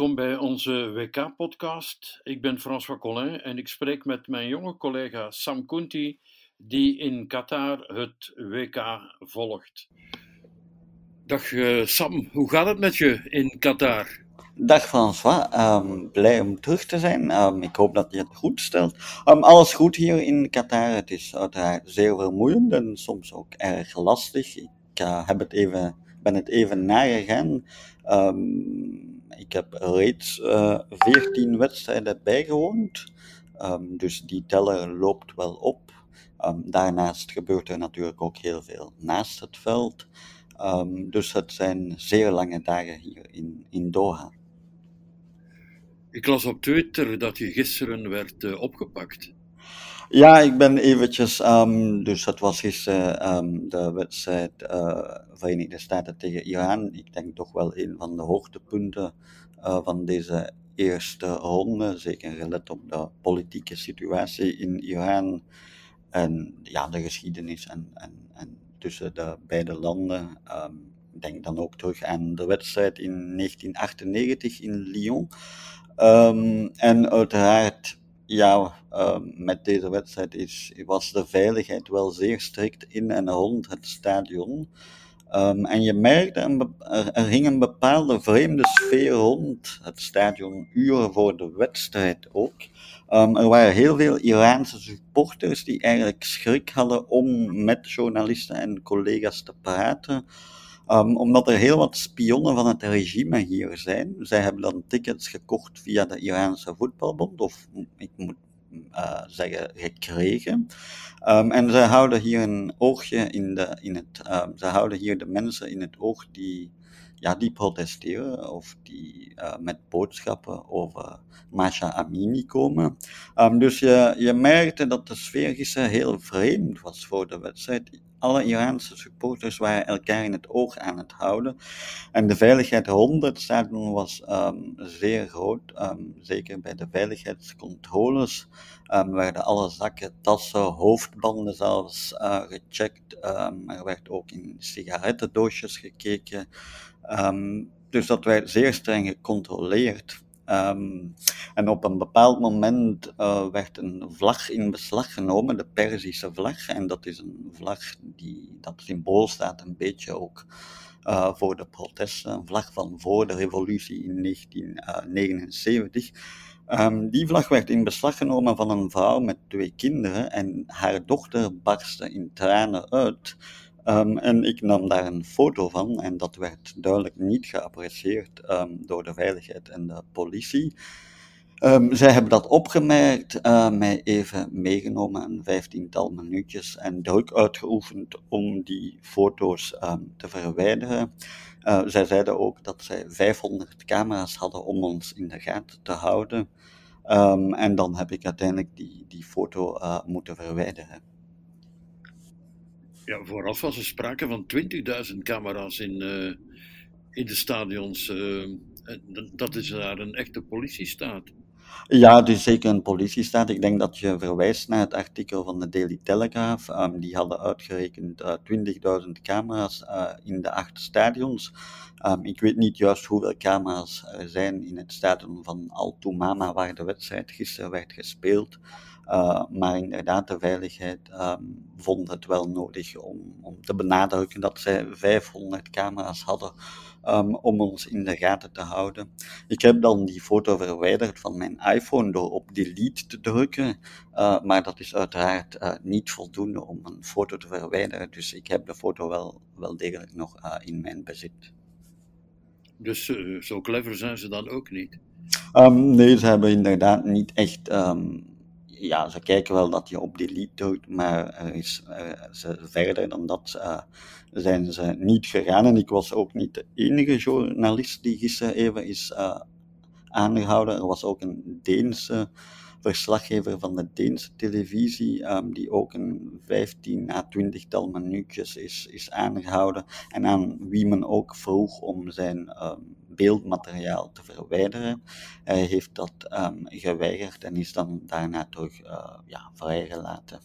Welkom bij onze WK-podcast. Ik ben François Collin en ik spreek met mijn jonge collega Sam Kunti, die in Qatar het WK volgt. Dag uh, Sam, hoe gaat het met je in Qatar? Dag François, um, blij om terug te zijn. Um, ik hoop dat je het goed stelt. Um, alles goed hier in Qatar. Het is uiteraard zeer vermoeiend en soms ook erg lastig. Ik uh, heb het even, ben het even nagegaan. Ik heb reeds uh, eh, 14 wedstrijden bijgewoond. dus die teller loopt wel op. daarnaast gebeurt er natuurlijk ook heel veel naast het veld. dus het zijn zeer lange dagen hier in, in Doha. Ik las op Twitter dat je gisteren werd uh, opgepakt. Ja, ik ben eventjes, um, dus het was gisteren um, de wedstrijd uh, Verenigde Staten tegen Iran. Ik denk toch wel een van de hoogtepunten uh, van deze eerste ronde. Zeker gelet op de politieke situatie in Iran en ja, de geschiedenis en, en, en tussen de beide landen. Um, denk dan ook terug aan de wedstrijd in 1998 in Lyon. En uiteraard, ja, um, met deze wedstrijd is, was de veiligheid wel zeer strikt in en rond het stadion. Um, en je merkte, een, er, er hing een bepaalde vreemde sfeer rond het stadion, uren voor de wedstrijd ook. Um, er waren heel veel Iraanse supporters die eigenlijk schrik hadden om met journalisten en collega's te praten. Um, omdat er heel wat spionnen van het regime hier zijn. Zij hebben dan tickets gekocht via de Iraanse voetbalbond, of ik moet uh, zeggen gekregen. Um, en ze houden hier een oogje in, de, in het, ze houden hier de mensen in het oog die, ja, die protesteren of die uh, met boodschappen over Masha Amini komen. Dus je, je merkte dat de sfeer gisteren heel vreemd was voor de wedstrijd alle Iraanse supporters waren elkaar in het oog aan het houden. En de veiligheid rond het was um, zeer groot. Um, zeker bij de veiligheidscontroles um, werden alle zakken, tassen, hoofdbanden zelfs uh, gecheckt. er werd ook in sigarettendoosjes gekeken. dus dat werd zeer streng gecontroleerd. Um, en op een bepaald moment uh, werd een vlag in beslag genomen, de Perzische vlag. En dat is een vlag die, dat symbool staat een beetje ook uh, voor de protesten. Een vlag van voor de revolutie in 1979. Um, die vlag werd in beslag genomen van een vrouw met twee kinderen en haar dochter barstte in tranen uit. Um, en ik nam daar een foto van en dat werd duidelijk niet geapprecieerd um, door de veiligheid en de politie. Um, zij hebben dat opgemerkt, mij even meegenomen, een vijftiental minuutjes, en druk uitgeoefend om die foto's te verwijderen. Uh, zij zeiden ook dat zij 500 camera's hadden om ons in de gaten te houden. en dan heb ik uiteindelijk die, die foto uh, moeten verwijderen. Ja, vooraf was er sprake van 20.000 camera's in, uh, in de stadions. Uh, dat is daar een echte politiestaat. Ja, is zeker een politiestaat. Ik denk dat je verwijst naar het artikel van de Daily Telegraph. Um, die hadden uitgerekend uh, 20.000 camera's in de acht stadions. Um, ik weet niet juist hoeveel camera's er zijn in het stadion van Al Mama, waar de wedstrijd gisteren werd gespeeld. Uh, maar inderdaad, de veiligheid um, vond het wel nodig om, om te benadrukken dat zij 500 camera's hadden um, om ons in de gaten te houden. Ik heb dan die foto verwijderd van mijn iPhone door op delete te drukken, uh, maar dat is uiteraard niet voldoende om een foto te verwijderen, dus ik heb de foto wel, wel degelijk nog in mijn bezit. Dus zo clever zijn ze dan ook niet? Um, nee, ze hebben inderdaad niet echt um, ja, ze kijken wel dat je op delete drukt, maar is, ze, verder dan dat uh, zijn ze niet gegaan. En ik was ook niet de enige journalist die gisteren even is aangehouden. Er was ook een Deense verslaggever van de Deense televisie, um, die ook een 15 à 20 tal minuutjes is, is aangehouden. En aan wie men ook vroeg om zijn um, beeldmateriaal te verwijderen. Hij heeft dat um, geweigerd en is dan daarna terug uh, ja, vrijgelaten.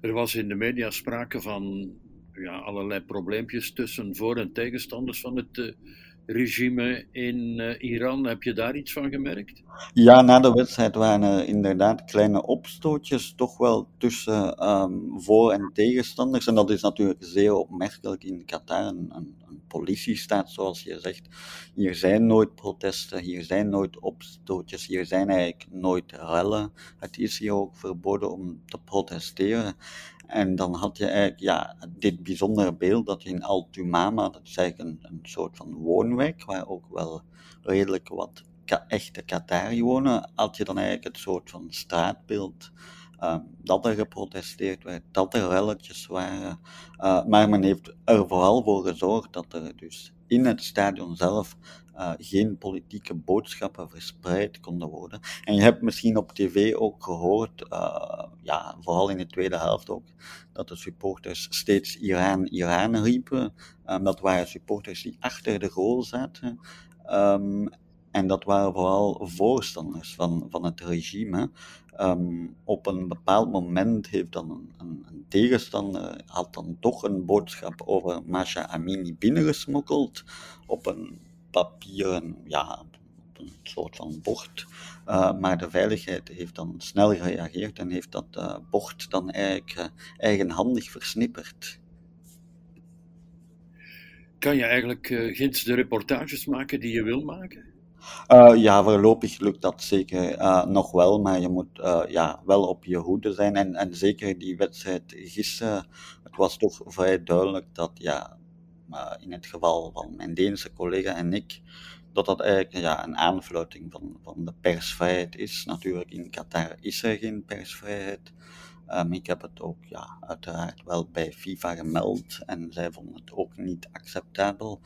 Er was in de media sprake van ja, allerlei probleempjes tussen voor- en tegenstanders van het uh, regime in Iran. Heb je daar iets van gemerkt? Ja, na de wedstrijd waren er inderdaad kleine opstootjes, toch wel tussen um, voor- en tegenstanders. En dat is natuurlijk zeer opmerkelijk in Qatar, een, een, een, politiestaat zoals je zegt. Hier zijn nooit protesten, hier zijn nooit opstootjes, hier zijn eigenlijk nooit rellen. Het is hier ook verboden om te protesteren. En dan had je eigenlijk ja, dit bijzondere beeld dat in Altumama, dat is eigenlijk een, een soort van woonwijk, waar ook wel redelijk wat echte Qatari wonen, had je dan eigenlijk het soort van straatbeeld uh, dat er geprotesteerd werd, dat er relletjes waren. Uh, maar men heeft er vooral voor gezorgd dat er dus in het stadion zelf uh, geen politieke boodschappen verspreid konden worden. En je hebt misschien op tv ook gehoord, ja, vooral in de tweede helft ook, dat de supporters steeds Iran, Iran riepen. Um, dat waren supporters die achter de goal zaten. Um, en dat waren vooral voorstanders van, van het regime. Um, op een bepaald moment heeft dan een, een, een, tegenstander had dan toch een boodschap over Masha Amini binnengesmokkeld op een papieren, ja, op een soort van bord. Uh, maar de veiligheid heeft dan snel gereageerd en heeft dat uh, bord dan eigenlijk eigenhandig versnipperd. Kan je eigenlijk ginds de reportages maken die je wil maken? Uh, ja, voorlopig lukt dat zeker uh, nog wel, maar je moet uh, ja, wel op je hoede zijn. En, en zeker die wedstrijd gisteren, het was toch vrij duidelijk dat ja, in het geval van mijn Deense collega en ik, dat dat eigenlijk ja, een aanfluiting van, van de persvrijheid is. Natuurlijk, in Qatar is er geen persvrijheid. Um, ik heb het ook ja, uiteraard wel bij FIFA gemeld en zij vonden het ook niet acceptabel.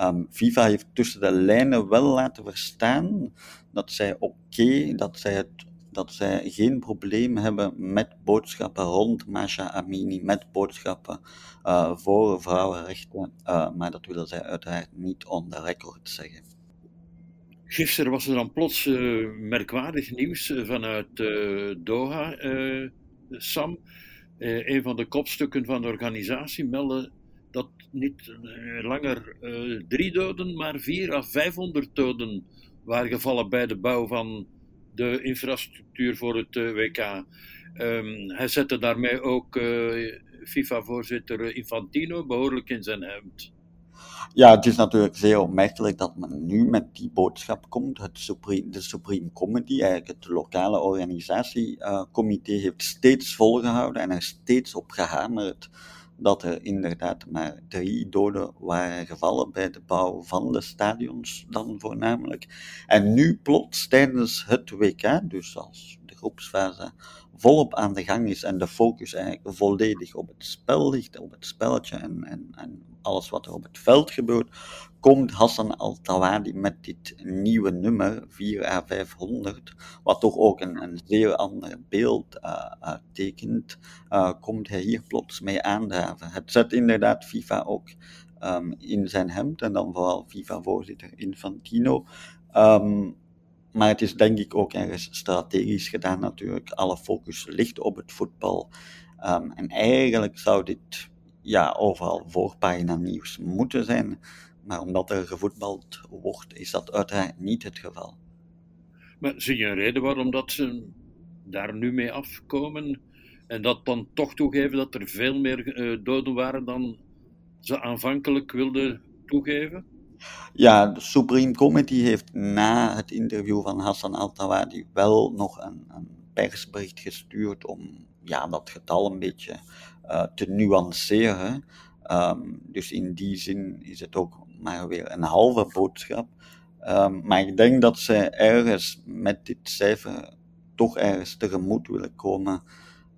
Um, FIFA heeft tussen de lijnen wel laten verstaan dat zij oké, dat zij het dat zij geen probleem hebben met boodschappen rond Masha Amini, met boodschappen uh, voor vrouwenrechten, uh, maar dat willen zij uiteraard niet on the record zeggen. Gisteren was er dan plots uh, merkwaardig nieuws vanuit Doha, Sam. een van de kopstukken van de organisatie meldde dat niet uh, langer uh, drie doden, maar vier à vijfhonderd doden waren gevallen bij de bouw van de infrastructuur voor het WK. Um, hij zette daarmee ook FIFA-voorzitter Infantino behoorlijk in zijn hemd. Ja, het is natuurlijk zeer opmerkelijk dat men nu met die boodschap komt. Het Supreme, de Supreme Committee, eigenlijk het lokale organisatiecomité, heeft steeds volgehouden en er steeds op gehamerd dat er inderdaad maar drie doden waren gevallen bij de bouw van de stadions dan voornamelijk. En nu plots tijdens het WK, dus als de groepsfase volop aan de gang is en de focus eigenlijk volledig op het spel ligt, op het spelletje en, en, en alles wat er op het veld gebeurt, komt Hassan Al-Tawadi met dit nieuwe nummer, 4 A500, wat toch ook een, een zeer ander beeld uh, tekent, uh, komt hij hier plots mee aandraven. Het zet inderdaad FIFA ook um, in zijn hemd en dan vooral FIFA-voorzitter Infantino. Um, maar het is denk ik ook ergens strategisch gedaan natuurlijk. Alle focus ligt op het voetbal. Um, en eigenlijk zou dit ja, overal voorpagina nieuws moeten zijn. Maar omdat er gevoetbald wordt, is dat uiteraard niet het geval. Maar zie je een reden waarom dat ze daar nu mee afkomen en dat dan toch toegeven dat er veel meer uh, doden waren dan ze aanvankelijk wilden toegeven? Ja, de Supreme Committee heeft na het interview van Hassan Al-Tawadi wel nog een, een, persbericht gestuurd om ja, dat getal een beetje te nuanceren. Um, dus in die zin is het ook maar weer een halve boodschap. Um, maar ik denk dat zij ergens met dit cijfer toch ergens tegemoet willen komen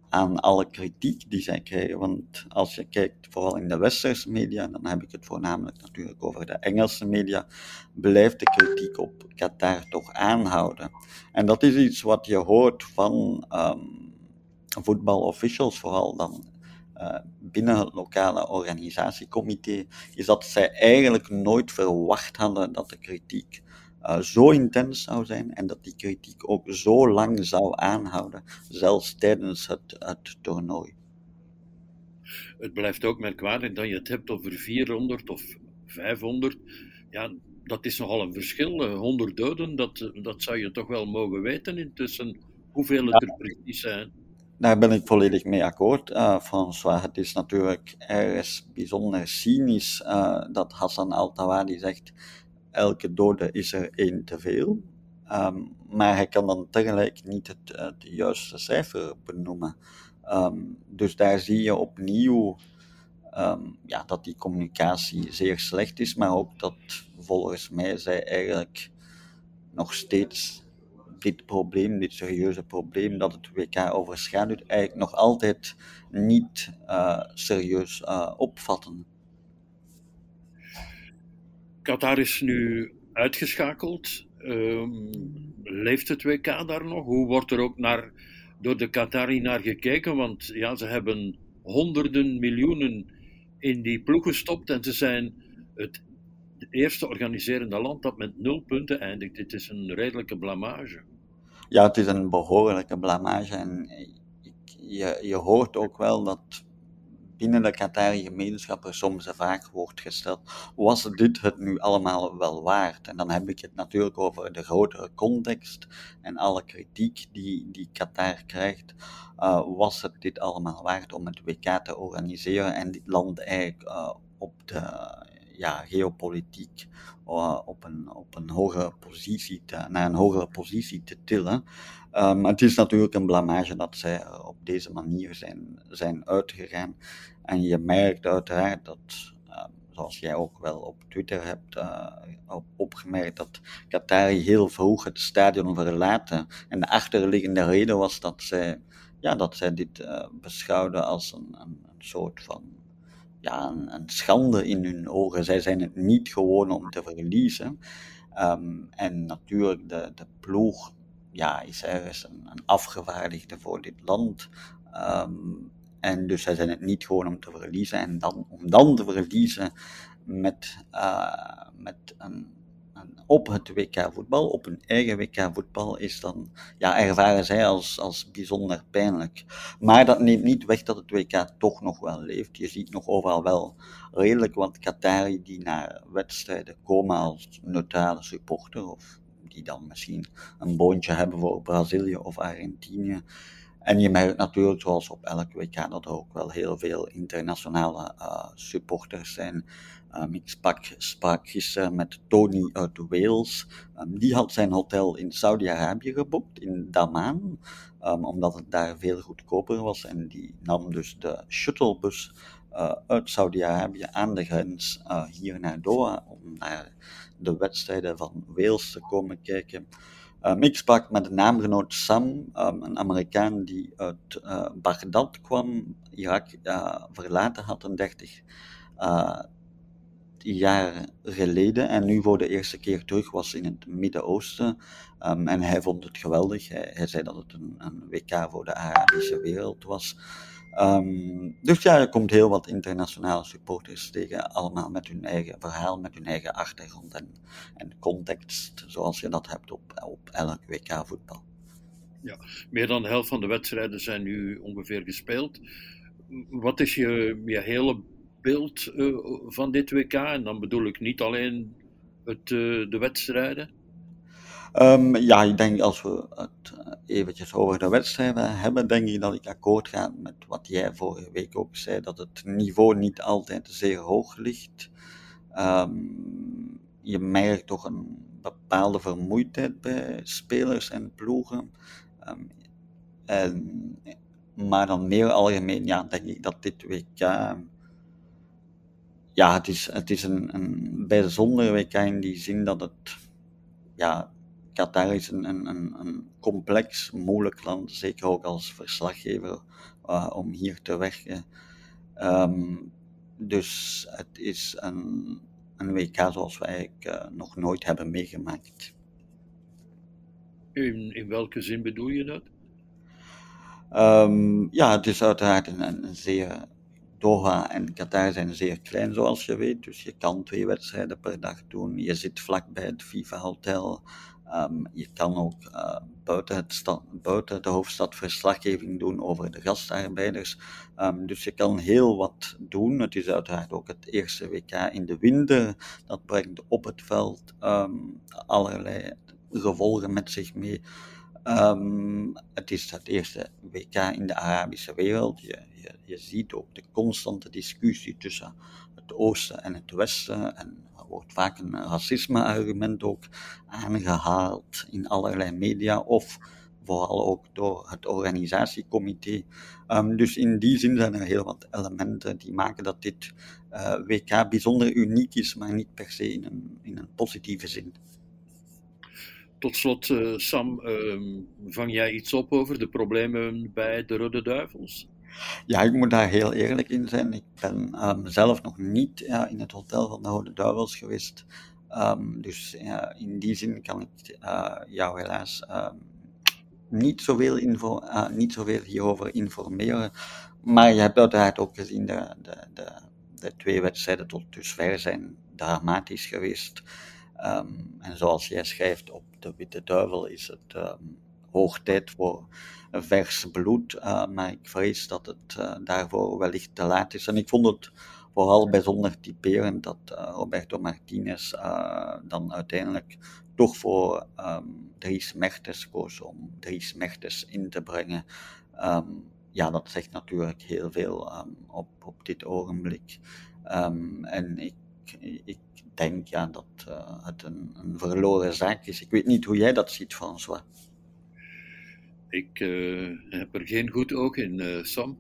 aan alle kritiek die zij krijgen. Want als je kijkt, vooral in de westerse media, dan heb ik het voornamelijk natuurlijk over de Engelse media, blijft de kritiek op Qatar toch aanhouden. En dat is iets wat je hoort van um, voetbalofficials, vooral dan uh, binnen het lokale organisatiecomité, is dat zij eigenlijk nooit verwacht hadden dat de kritiek uh, zo intens zou zijn en dat die kritiek ook zo lang zou aanhouden, zelfs tijdens het, het toernooi. Het blijft ook merkwaardig dat je het hebt over 400 of 500. Ja, dat is nogal een verschil. 100 doden, dat, dat zou je toch wel mogen weten intussen, hoeveel het er precies zijn. Daar ben ik volledig mee akkoord, uh, François. Het is natuurlijk ergens bijzonder cynisch uh, dat Hassan al-Tawadi zegt: elke dode is er één te veel. Um, maar hij kan dan tegelijk niet het, het juiste cijfer benoemen. Um, dus daar zie je opnieuw um, ja, dat die communicatie zeer slecht is, maar ook dat volgens mij zij eigenlijk nog steeds dit probleem, dit serieuze probleem dat het WK overschaduwt, eigenlijk nog altijd niet uh, serieus uh, opvatten. Qatar is nu uitgeschakeld. Um, leeft het WK daar nog? Hoe wordt er ook naar, door de Qatari naar gekeken? Want ja, ze hebben honderden miljoenen in die ploeg gestopt en ze zijn het eerste organiserende land dat met nul punten eindigt. Dit is een redelijke blamage. Ja, het is een behoorlijke blamage. En je, je hoort ook wel dat binnen de Qatari gemeenschap er soms de vraag wordt gesteld: was dit het nu allemaal wel waard? En dan heb ik het natuurlijk over de grotere context en alle kritiek die, die Qatar krijgt. Uh, was het dit allemaal waard om het WK te organiseren en dit land eigenlijk uh, op de ja, geopolitiek uh, op, een, op een hogere positie naar een hogere positie te tillen. Um, het is natuurlijk een blamage dat zij op deze manier zijn, zijn uitgegaan. En je merkt uiteraard dat, uh, zoals jij ook wel op Twitter hebt uh, op, opgemerkt, dat Qatari heel vroeg het stadion verlaten. En de achterliggende reden was dat zij, ja, dat zij dit uh, beschouwden als een, een, een soort van ja, een, schande in hun ogen. Zij zijn het niet gewoon om te verliezen. Um, en natuurlijk, de, de ploeg ja, is ergens een, een afgevaardigde voor dit land. Um, en dus zij zijn het niet gewoon om te verliezen. En dan, om dan te verliezen met, uh, met een op het WK voetbal, op hun eigen WK voetbal, is dan, ja, ervaren zij als, als bijzonder pijnlijk. Maar dat neemt niet weg dat het WK toch nog wel leeft. Je ziet nog overal wel redelijk wat Qatari die naar wedstrijden komen als neutrale supporter, of die dan misschien een boontje hebben voor Brazilië of Argentinië. En je merkt natuurlijk, zoals op elk WK, dat er ook wel heel veel internationale uh, supporters zijn. Um, ik sprak, gisteren met Tony uit Wales. Um, die had zijn hotel in Saudi-Arabië geboekt, in Daman, um, omdat het daar veel goedkoper was. En die nam dus de shuttlebus uit Saudi-Arabië aan de grens hier naar Doha om naar de wedstrijden van Wales te komen kijken. Um, ik sprak met een naamgenoot Sam, um, een Amerikaan die uit uh, Baghdad kwam, Irak uh, verlaten had een 30 uh, jaar geleden en nu voor de eerste keer terug was in het Midden-Oosten. Um, en hij vond het geweldig. Hij, hij zei dat het een, een, WK voor de Arabische wereld was. Um, dus ja, er komt heel wat internationale supporters tegen, allemaal met hun eigen verhaal, met hun eigen achtergrond en, context, zoals je dat hebt op, op elk WK voetbal. Ja, meer dan de helft van de wedstrijden zijn nu ongeveer gespeeld. Wat is je, hele beeld uh, van dit WK? En dan bedoel ik niet alleen het, uh, de wedstrijden. Um, ja, ik denk als we het eh, eventjes over de wedstrijden hebben, denk ik dat ik akkoord ga met wat jij vorige week ook zei, dat het niveau niet altijd zeer hoog ligt. Um, je merkt toch een bepaalde vermoeidheid bij spelers en ploegen. En, maar dan meer algemeen, ja, denk ik dat dit WK ja, het is, het is een, een bijzonder WK in die zin dat het, ja, Qatar is een, een, een complex, moeilijk land, zeker ook als verslaggever, uh, om hier te werken. Um, dus het is een, een WK zoals wij eigenlijk uh, nog nooit hebben meegemaakt. In, in welke zin bedoel je dat? Um, ja, het is uiteraard een, een zeer Doha en Qatar zijn zeer klein, zoals je weet. Dus je kan twee wedstrijden per dag doen. Je zit vlakbij het FIFA Ehm, je kan ook uh, buiten, het de hoofdstad verslaggeving doen over de gastarbeiders. Um, dus je kan heel wat doen. Het is uiteraard ook het eerste WK in de winter. Dat brengt op het veld um, allerlei gevolgen met zich mee. Het is het eerste WK in de Arabische wereld. Je, je, je ziet ook de constante discussie tussen het oosten en het westen. En wordt vaak een racisme-argument ook aangehaald in allerlei media of vooral ook door het organisatiecomité. Um, dus in die zin zijn er heel wat elementen die maken dat dit uh, WK bijzonder uniek is, maar niet per se in een, positieve zin. Tot slot, uh, Sam, uh, vang jij iets op over de problemen bij de Rode Duivels? Ja, ik moet daar heel eerlijk in zijn. Ik ben um, zelf nog niet ja, in het hotel van de Rode Duivels geweest. Um, dus in die zin kan ik uh, jou helaas um, niet, zoveel info, uh, niet zoveel hierover informeren. Maar je hebt uiteraard ook gezien, de, de, de, de twee wedstrijden tot dusver zijn dramatisch geweest. En zoals jij schrijft op de Witte Duivel is het hoog tijd voor vers bloed. Uh, maar ik vrees dat het uh, daarvoor wellicht te laat is. En ik vond het vooral bijzonder typerend dat uh, Roberto Martinez dan uiteindelijk toch voor um, Dries koos om Dries Mertens in te brengen. Um, ja, dat zegt natuurlijk heel veel um, op, op dit ogenblik. en ik, ik denk ja, dat het een, een, verloren zaak is. Ik weet niet hoe jij dat ziet, François. Ik uh, heb er geen goed oog in, uh, Sam.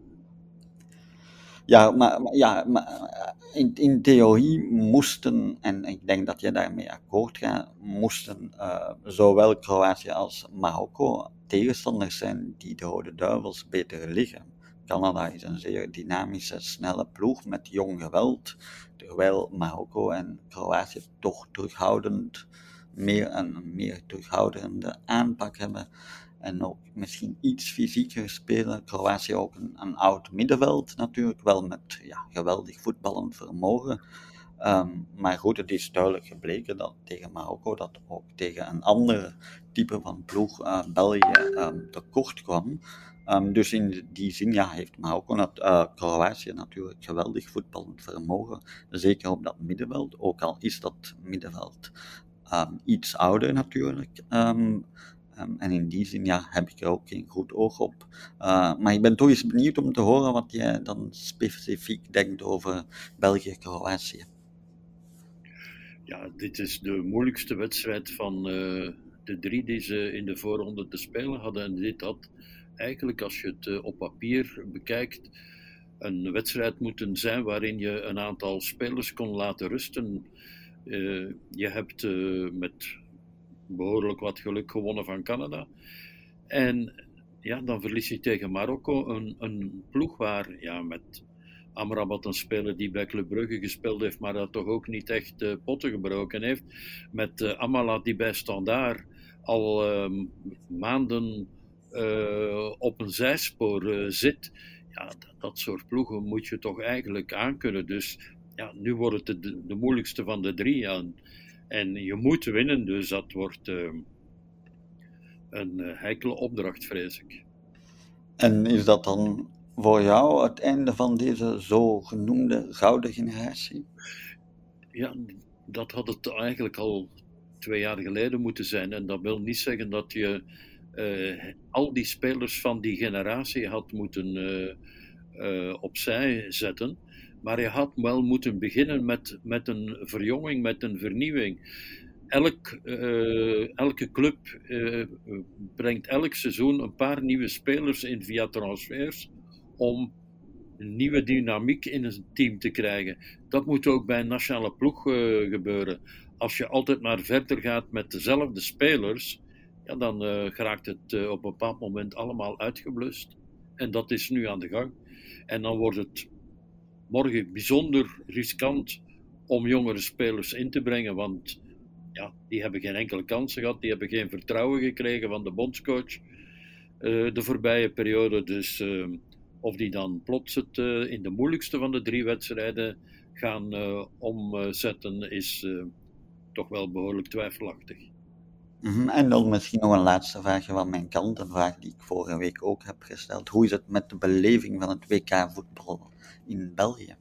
Ja, maar, ja, maar in, in theorie moesten, en ik denk dat je daarmee akkoord gaat, moesten zowel Kroatië als Marokko tegenstanders zijn die de Rode Duivels beter liggen. Canada is een zeer dynamische, snelle ploeg met jong geweld, terwijl Marokko en Kroatië toch terughoudend, meer een meer terughoudende aanpak hebben en ook misschien iets fysieker spelen. Kroatië ook een, oud middenveld natuurlijk, wel met ja, geweldig voetballend vermogen. Um, maar goed, het is duidelijk gebleken dat tegen Marokko, dat ook tegen een ander type van ploeg, uh, België, um, tekort kwam. Um, dus in die zin ja, heeft Marokko, uh, Kroatië natuurlijk geweldig voetballend vermogen. Zeker op dat middenveld, ook al is dat middenveld iets ouder natuurlijk. Um, en in die zin ja, heb ik er ook geen goed oog op. Uh, maar ik ben toch eens benieuwd om te horen wat jij dan specifiek denkt over België-Kroatië. Ja, dit is de moeilijkste wedstrijd van uh, de drie die ze in de voorronde te spelen hadden. En dit had eigenlijk, als je het uh, op papier bekijkt, een wedstrijd moeten zijn waarin je een aantal spelers kon laten rusten. Je hebt met behoorlijk wat geluk gewonnen van Canada. En ja, dan verlies je tegen Marokko, een, een ploeg waar ja, met Amrabat een speler die bij Club Brugge gespeeld heeft, maar dat toch ook niet echt potten gebroken heeft. Met uh, Amala die bij Standaard al uh, maanden uh, op een zijspoor zit. Ja, dat, dat, soort ploegen moet je toch eigenlijk aankunnen. Dus ja, nu wordt het de, de moeilijkste van de drie. En je moet winnen, dus dat wordt een heikele opdracht, vrees ik. En is dat dan voor jou het einde van deze zogenoemde gouden generatie? Ja, dat had het eigenlijk al twee jaar geleden moeten zijn. En dat wil niet zeggen dat je uh, al die spelers van die generatie had moeten uh, uh, opzij zetten. Maar je had wel moeten beginnen met, met een verjonging, met een vernieuwing. Elk, elke club brengt elk seizoen een paar nieuwe spelers in via transfers om een nieuwe dynamiek in een team te krijgen. Dat moet ook bij een nationale ploeg uh, gebeuren. Als je altijd maar verder gaat met dezelfde spelers, ja, dan geraakt het op een bepaald moment allemaal uitgeblust. En dat is nu aan de gang. En dan wordt het morgen bijzonder riskant om jongere spelers in te brengen, want ja, die hebben geen enkele kansen gehad, die hebben geen vertrouwen gekregen van de bondscoach uh, de voorbije periode. Dus of die dan plots het in de moeilijkste van de drie wedstrijden gaan omzetten, is toch wel behoorlijk twijfelachtig. Mhm, En dan misschien nog een laatste vraagje van mijn kant, een vraag die ik vorige week ook heb gesteld. Hoe is het met de beleving van het WK voetbal in België?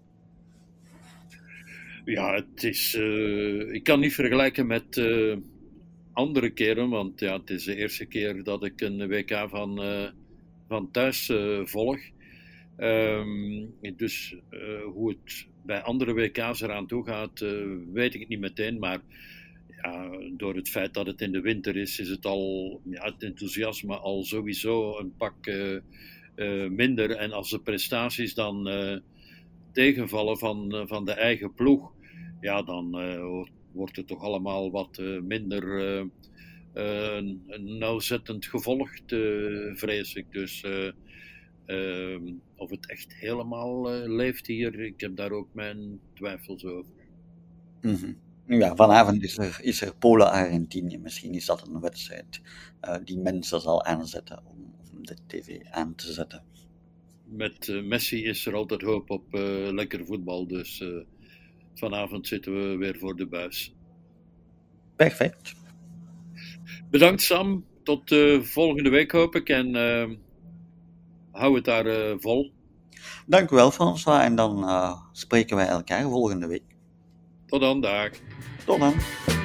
Ja, het is. eh, ik kan niet vergelijken met eh, andere keren, want ja, het is de eerste keer dat ik een WK van, eh, van thuis volg. Ehm, dus hoe het bij andere WK's eraan toe gaat, weet ik niet meteen. Maar ja, door het feit dat het in de winter is, is het al ja, het enthousiasme al sowieso een pak eh, eh, minder. En als de prestaties dan eh, tegenvallen van, van de eigen ploeg, ja, dan wordt- het toch allemaal wat minder nauwzettend gevolgd, vrees ik. Dus eh, ehm, of het echt helemaal leeft hier, ik heb daar ook mijn twijfels over. Mhm. Ja, vanavond is er, is er Polen-Argentinië. Misschien is dat een wedstrijd eh, die mensen zal aanzetten om, om de tv aan te zetten. Met eh, Messi is er altijd hoop op eh, lekker voetbal, dus vanavond zitten we weer voor de buis. Perfect. Bedankt Sam, tot volgende week hoop ik en hou het daar vol. Dank u wel, François. En dan spreken wij elkaar volgende week. Tot dan, dag. Tot dan.